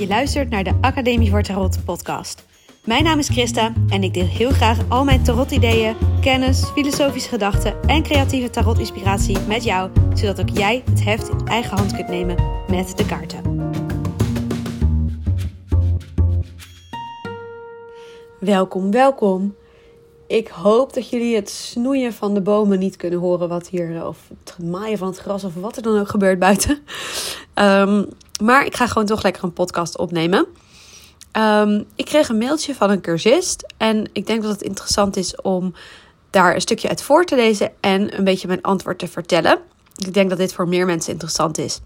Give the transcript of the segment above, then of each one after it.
Je luistert naar de Academie voor Tarot podcast. Mijn naam is Christa en ik deel heel graag al mijn tarot-ideeën, kennis, filosofische gedachten en creatieve tarot-inspiratie met jou, zodat ook jij het heft in eigen hand kunt nemen met de kaarten. Welkom, welkom. Ik hoop dat jullie het snoeien van de bomen niet kunnen horen, wat hier, of het maaien van het gras, of wat er dan ook gebeurt buiten. Um, maar ik ga gewoon toch lekker een podcast opnemen. Um, ik kreeg een mailtje van een cursist. En ik denk dat het interessant is om daar een stukje uit voor te lezen en een beetje mijn antwoord te vertellen. Ik denk dat dit voor meer mensen interessant is.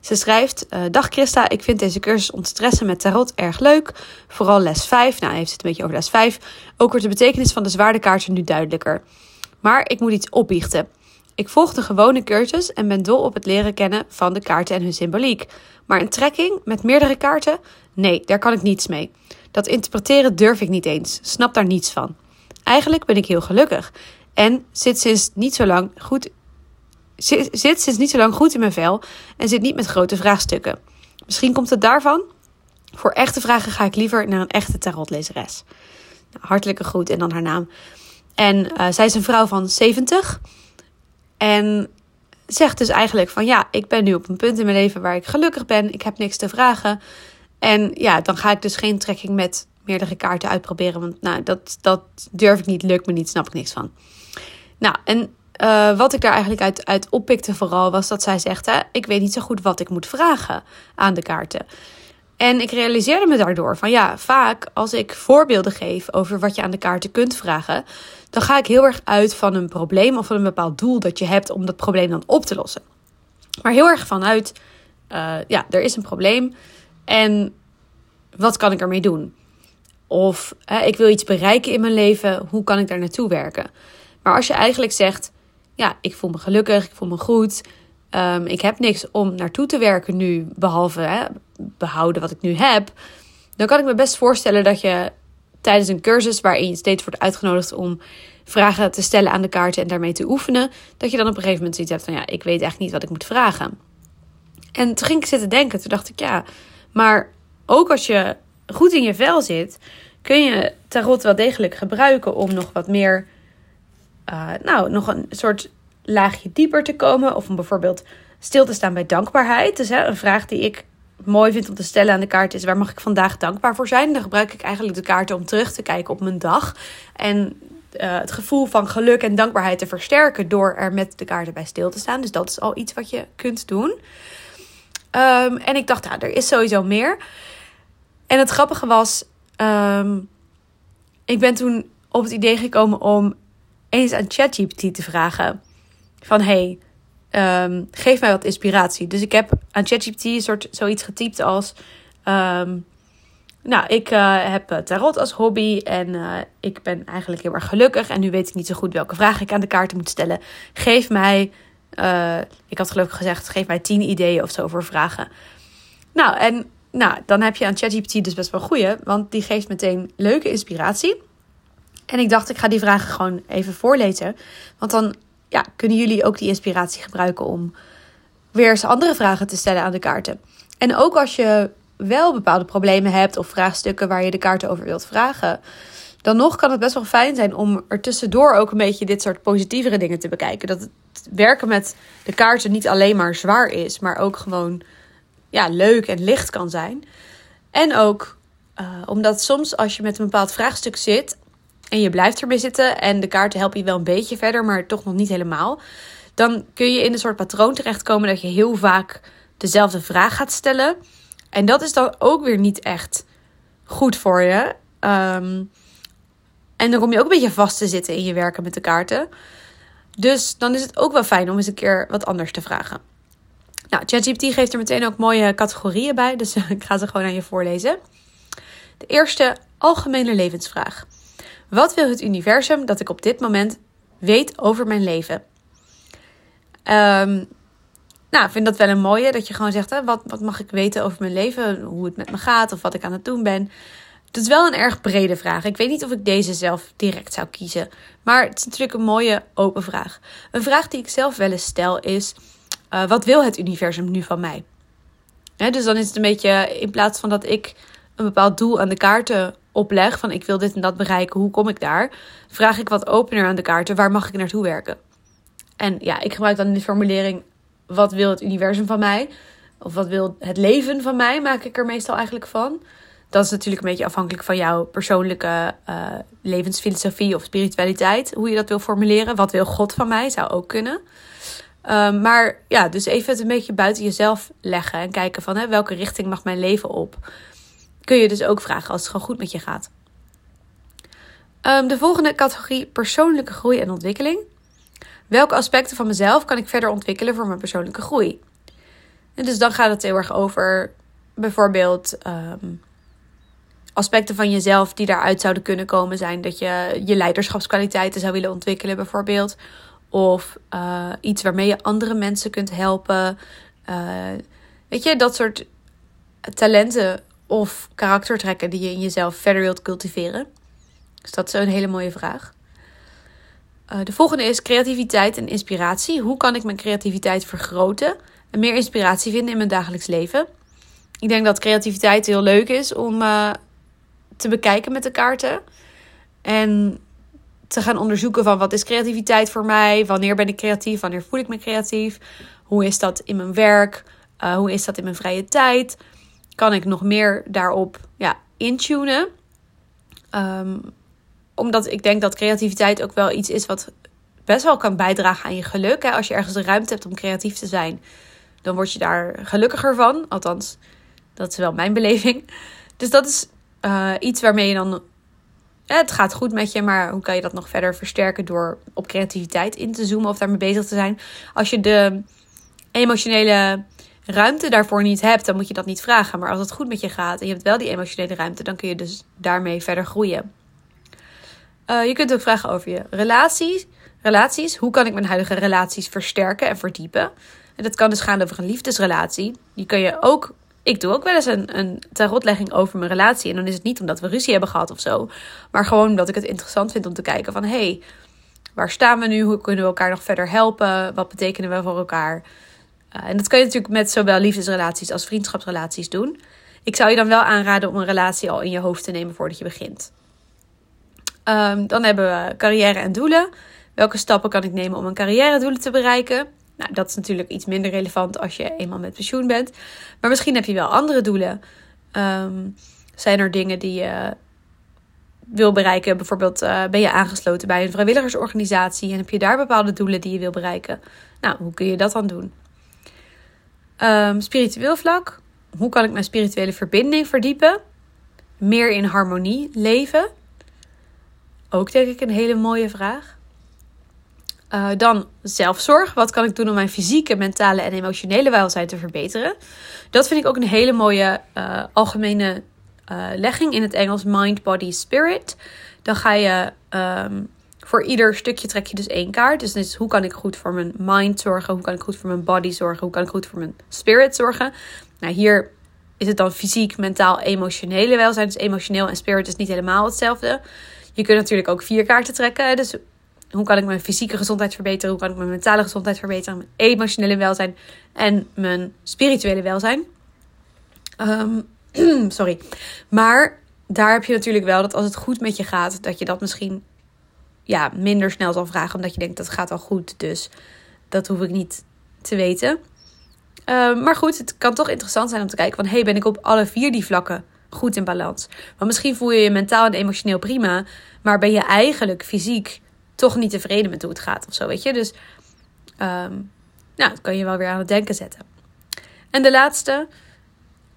Ze schrijft: uh, Dag Christa, ik vind deze cursus ontstressen met tarot erg leuk. Vooral les 5. Nou, heeft het een beetje over les 5. Ook wordt de betekenis van de zwaardekaarten nu duidelijker. Maar ik moet iets opbiechten. Ik volg de gewone cursus en ben dol op het leren kennen van de kaarten en hun symboliek. Maar een trekking met meerdere kaarten? Nee, daar kan ik niets mee. Dat interpreteren durf ik niet eens, snap daar niets van. Eigenlijk ben ik heel gelukkig en zit sinds niet zo lang goed, zit, sinds niet zo lang goed in mijn vel en zit niet met grote vraagstukken. Misschien komt het daarvan? Voor echte vragen ga ik liever naar een echte tarotlezeres. Hartelijke groet en dan haar naam. En uh, zij is een vrouw van 70. En zegt dus eigenlijk van ja, ik ben nu op een punt in mijn leven waar ik gelukkig ben. Ik heb niks te vragen. En ja, dan ga ik dus geen trekking met meerdere kaarten uitproberen. Want nou, dat, dat durf ik niet, lukt me niet, snap ik niks van. Nou, en uh, wat ik daar eigenlijk uit, uit oppikte vooral was dat zij zegt: hè, Ik weet niet zo goed wat ik moet vragen aan de kaarten. En ik realiseerde me daardoor van ja, vaak als ik voorbeelden geef over wat je aan de kaarten kunt vragen, dan ga ik heel erg uit van een probleem of van een bepaald doel dat je hebt om dat probleem dan op te lossen. Maar heel erg vanuit, uh, ja, er is een probleem en wat kan ik ermee doen? Of ik wil iets bereiken in mijn leven, hoe kan ik daar naartoe werken? Maar als je eigenlijk zegt, ja, ik voel me gelukkig, ik voel me goed, um, ik heb niks om naartoe te werken nu, behalve behouden wat ik nu heb, dan kan ik me best voorstellen dat je tijdens een cursus waarin je steeds wordt uitgenodigd om vragen te stellen aan de kaarten en daarmee te oefenen, dat je dan op een gegeven moment zoiets hebt van ja, ik weet eigenlijk niet wat ik moet vragen. En toen ging ik zitten denken, toen dacht ik ja, maar ook als je goed in je vel zit, kun je tarot wel degelijk gebruiken om nog wat meer, uh, nou, nog een soort laagje dieper te komen. Of om bijvoorbeeld stil te staan bij dankbaarheid. Dus hè, een vraag die ik mooi vind om te stellen aan de kaart is: waar mag ik vandaag dankbaar voor zijn? Dan gebruik ik eigenlijk de kaarten om terug te kijken op mijn dag. En uh, het gevoel van geluk en dankbaarheid te versterken door er met de kaarten bij stil te staan. Dus dat is al iets wat je kunt doen. Um, en ik dacht, nou, er is sowieso meer. En het grappige was, um, ik ben toen op het idee gekomen om eens aan ChatGPT te vragen: van hey, um, geef mij wat inspiratie. Dus ik heb aan ChatGPT een soort zoiets getypt als. Um, nou, ik uh, heb eh, tarot als hobby en uh, ik ben eigenlijk heel erg gelukkig. En nu weet ik niet zo goed welke vragen ik aan de kaarten moet stellen. Geef mij, ik had gelukkig gezegd, geef mij tien ideeën of zo voor vragen. Nou, en nou, dan heb je aan ChatGPT dus best wel een goeie, want die geeft meteen leuke inspiratie. En ik dacht, ik ga die vragen gewoon even voorlezen. Want dan ja, kunnen jullie ook die inspiratie gebruiken om weer eens andere vragen te stellen aan de kaarten. En ook als je wel bepaalde problemen hebt of vraagstukken waar je de kaarten over wilt vragen, dan nog kan het best wel fijn zijn om er tussendoor ook een beetje dit soort positievere dingen te bekijken. Dat het werken met de kaarten niet alleen maar zwaar is, maar ook gewoon ja, leuk en licht kan zijn. En ook uh, omdat soms als je met een bepaald vraagstuk zit en je blijft erbij zitten en de kaarten helpen je wel een beetje verder, maar toch nog niet helemaal, dan kun je in een soort patroon terechtkomen dat je heel vaak dezelfde vraag gaat stellen. En dat is dan ook weer niet echt goed voor je. Um, en dan kom je ook een beetje vast te zitten in je werken met de kaarten. Dus dan is het ook wel fijn om eens een keer wat anders te vragen. Nou, ChatGPT geeft er meteen ook mooie categorieën bij, dus ik ga ze gewoon aan je voorlezen. De eerste algemene levensvraag. Wat wil het universum dat ik op dit moment weet over mijn leven? Um, nou, ik vind dat wel een mooie. Dat je gewoon zegt, hè, wat, wat mag ik weten over mijn leven? Hoe het met me gaat of wat ik aan het doen ben. Het is wel een erg brede vraag. Ik weet niet of ik deze zelf direct zou kiezen. Maar het is natuurlijk een mooie open vraag. Een vraag die ik zelf wel eens stel is... Uh, wat wil het universum nu van mij? dus dan is het een beetje, in plaats van dat ik een bepaald doel aan de kaarten opleg, van ik wil dit en dat bereiken, hoe kom ik daar? Vraag ik wat opener aan de kaarten, waar mag ik naartoe werken? En ja, ik gebruik dan de formulering, wat wil het universum van mij? Of wat wil het leven van mij, maak ik er meestal eigenlijk van. Dat is natuurlijk een beetje afhankelijk van jouw persoonlijke uh, levensfilosofie of spiritualiteit. Hoe je dat wil formuleren. Wat wil God van mij, zou ook kunnen. Um, maar ja, dus even het een beetje buiten jezelf leggen. En kijken van hè, welke richting mag mijn leven op. Kun je dus ook vragen als het gewoon goed met je gaat. Um, de volgende categorie persoonlijke groei en ontwikkeling. Welke aspecten van mezelf kan ik verder ontwikkelen voor mijn persoonlijke groei? En dus dan gaat het heel erg over bijvoorbeeld um, aspecten van jezelf die daaruit zouden kunnen komen zijn. Dat je je leiderschapskwaliteiten zou willen ontwikkelen bijvoorbeeld. Of uh, iets waarmee je andere mensen kunt helpen. Uh, weet je, dat soort talenten of karaktertrekken die je in jezelf verder wilt cultiveren. Dus dat is een hele mooie vraag. Uh, de volgende is creativiteit en inspiratie. Hoe kan ik mijn creativiteit vergroten en meer inspiratie vinden in mijn dagelijks leven? Ik denk dat creativiteit heel leuk is om te bekijken met de kaarten. En te gaan onderzoeken van wat is creativiteit voor mij? Wanneer ben ik creatief? Wanneer voel ik me creatief? Hoe is dat in mijn werk? Uh, hoe is dat in mijn vrije tijd? Kan ik nog meer daarop ja, intunen? Um, omdat ik denk dat creativiteit ook wel iets is wat best wel kan bijdragen aan je geluk. Hè? Als je ergens de ruimte hebt om creatief te zijn, dan word je daar gelukkiger van. Althans, dat is wel mijn beleving. Dus dat is uh, iets waarmee je dan. het gaat goed met je, maar hoe kan je dat nog verder versterken door op creativiteit in te zoomen of daarmee bezig te zijn? Als je de emotionele ruimte daarvoor niet hebt, dan moet je dat niet vragen. Maar als het goed met je gaat en je hebt wel die emotionele ruimte, dan kun je dus daarmee verder groeien. Uh, je kunt ook vragen over je relaties. relaties. Hoe kan ik mijn huidige relaties versterken en verdiepen? En dat kan dus gaan over een liefdesrelatie. Die kun je ook ik doe ook wel eens een, een tarotlegging over mijn relatie. En dan is het niet omdat we ruzie hebben gehad of zo. Maar gewoon omdat ik het interessant vind om te kijken van... hey, waar staan we nu? Hoe kunnen we elkaar nog verder helpen? Wat betekenen we voor elkaar? Uh, en dat kan je natuurlijk met zowel liefdesrelaties als vriendschapsrelaties doen. Ik zou je dan wel aanraden om een relatie al in je hoofd te nemen voordat je begint. Um, dan hebben we carrière en doelen. Welke stappen kan ik nemen om mijn carrière doelen te bereiken? Nou, dat is natuurlijk iets minder relevant als je eenmaal met pensioen bent. Maar misschien heb je wel andere doelen. Um, zijn er dingen die je wil bereiken? Bijvoorbeeld uh, ben je aangesloten bij een vrijwilligersorganisatie en heb je daar bepaalde doelen die je wil bereiken? Nou, hoe kun je dat dan doen? Um, spiritueel vlak. Hoe kan ik mijn spirituele verbinding verdiepen? Meer in harmonie leven? Ook denk ik een hele mooie vraag. Uh, dan zelfzorg. Wat kan ik doen om mijn fysieke, mentale en emotionele welzijn te verbeteren? Dat vind ik ook een hele mooie uh, algemene uh, legging in het Engels: mind, body, spirit. Dan ga je um, voor ieder stukje trek je dus één kaart. Dus, hoe kan ik goed voor mijn mind zorgen? Hoe kan ik goed voor mijn body zorgen? Hoe kan ik goed voor mijn spirit zorgen? Nou, hier is het dan fysiek, mentaal, emotionele welzijn. Dus emotioneel en spirit is niet helemaal hetzelfde. Je kunt natuurlijk ook vier kaarten trekken. Dus hoe kan ik mijn fysieke gezondheid verbeteren? Hoe kan ik mijn mentale gezondheid verbeteren? Mijn emotionele welzijn en mijn spirituele welzijn. Um, sorry. Maar daar heb je natuurlijk wel dat als het goed met je gaat, dat je dat misschien ja, minder snel zal vragen. Omdat je denkt dat gaat al goed. Dus dat hoef ik niet te weten. Um, maar goed, het kan toch interessant zijn om te kijken van... hey, ben ik op alle vier die vlakken goed in balans? Want misschien voel je je mentaal en emotioneel prima... maar ben je eigenlijk fysiek toch niet tevreden met hoe het gaat of zo, weet je. Dus um, nou, dat kan je wel weer aan het denken zetten. En de laatste,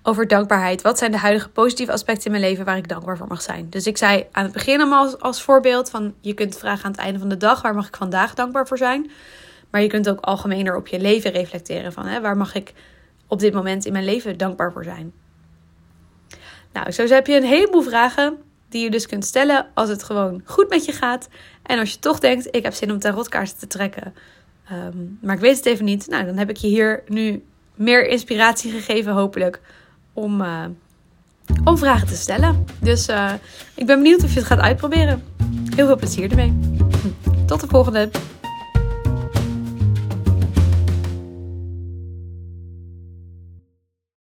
over dankbaarheid. Wat zijn de huidige positieve aspecten in mijn leven waar ik dankbaar voor mag zijn? Dus ik zei aan het begin allemaal als, voorbeeld van... je kunt vragen aan het einde van de dag, waar mag ik vandaag dankbaar voor zijn? Maar je kunt ook algemener op je leven reflecteren van... Hè, waar mag ik op dit moment in mijn leven dankbaar voor zijn? Nou, zo heb je een heleboel vragen die je dus kunt stellen als het gewoon goed met je gaat. En als je toch denkt, ik heb zin om tarotkaarten te trekken, ehm, maar ik weet het even niet. Nou, dan heb ik je hier nu meer inspiratie gegeven, hopelijk, om, uh, om vragen te stellen. Dus uh, ik ben benieuwd of je het gaat uitproberen. Heel veel plezier ermee. Tot de volgende.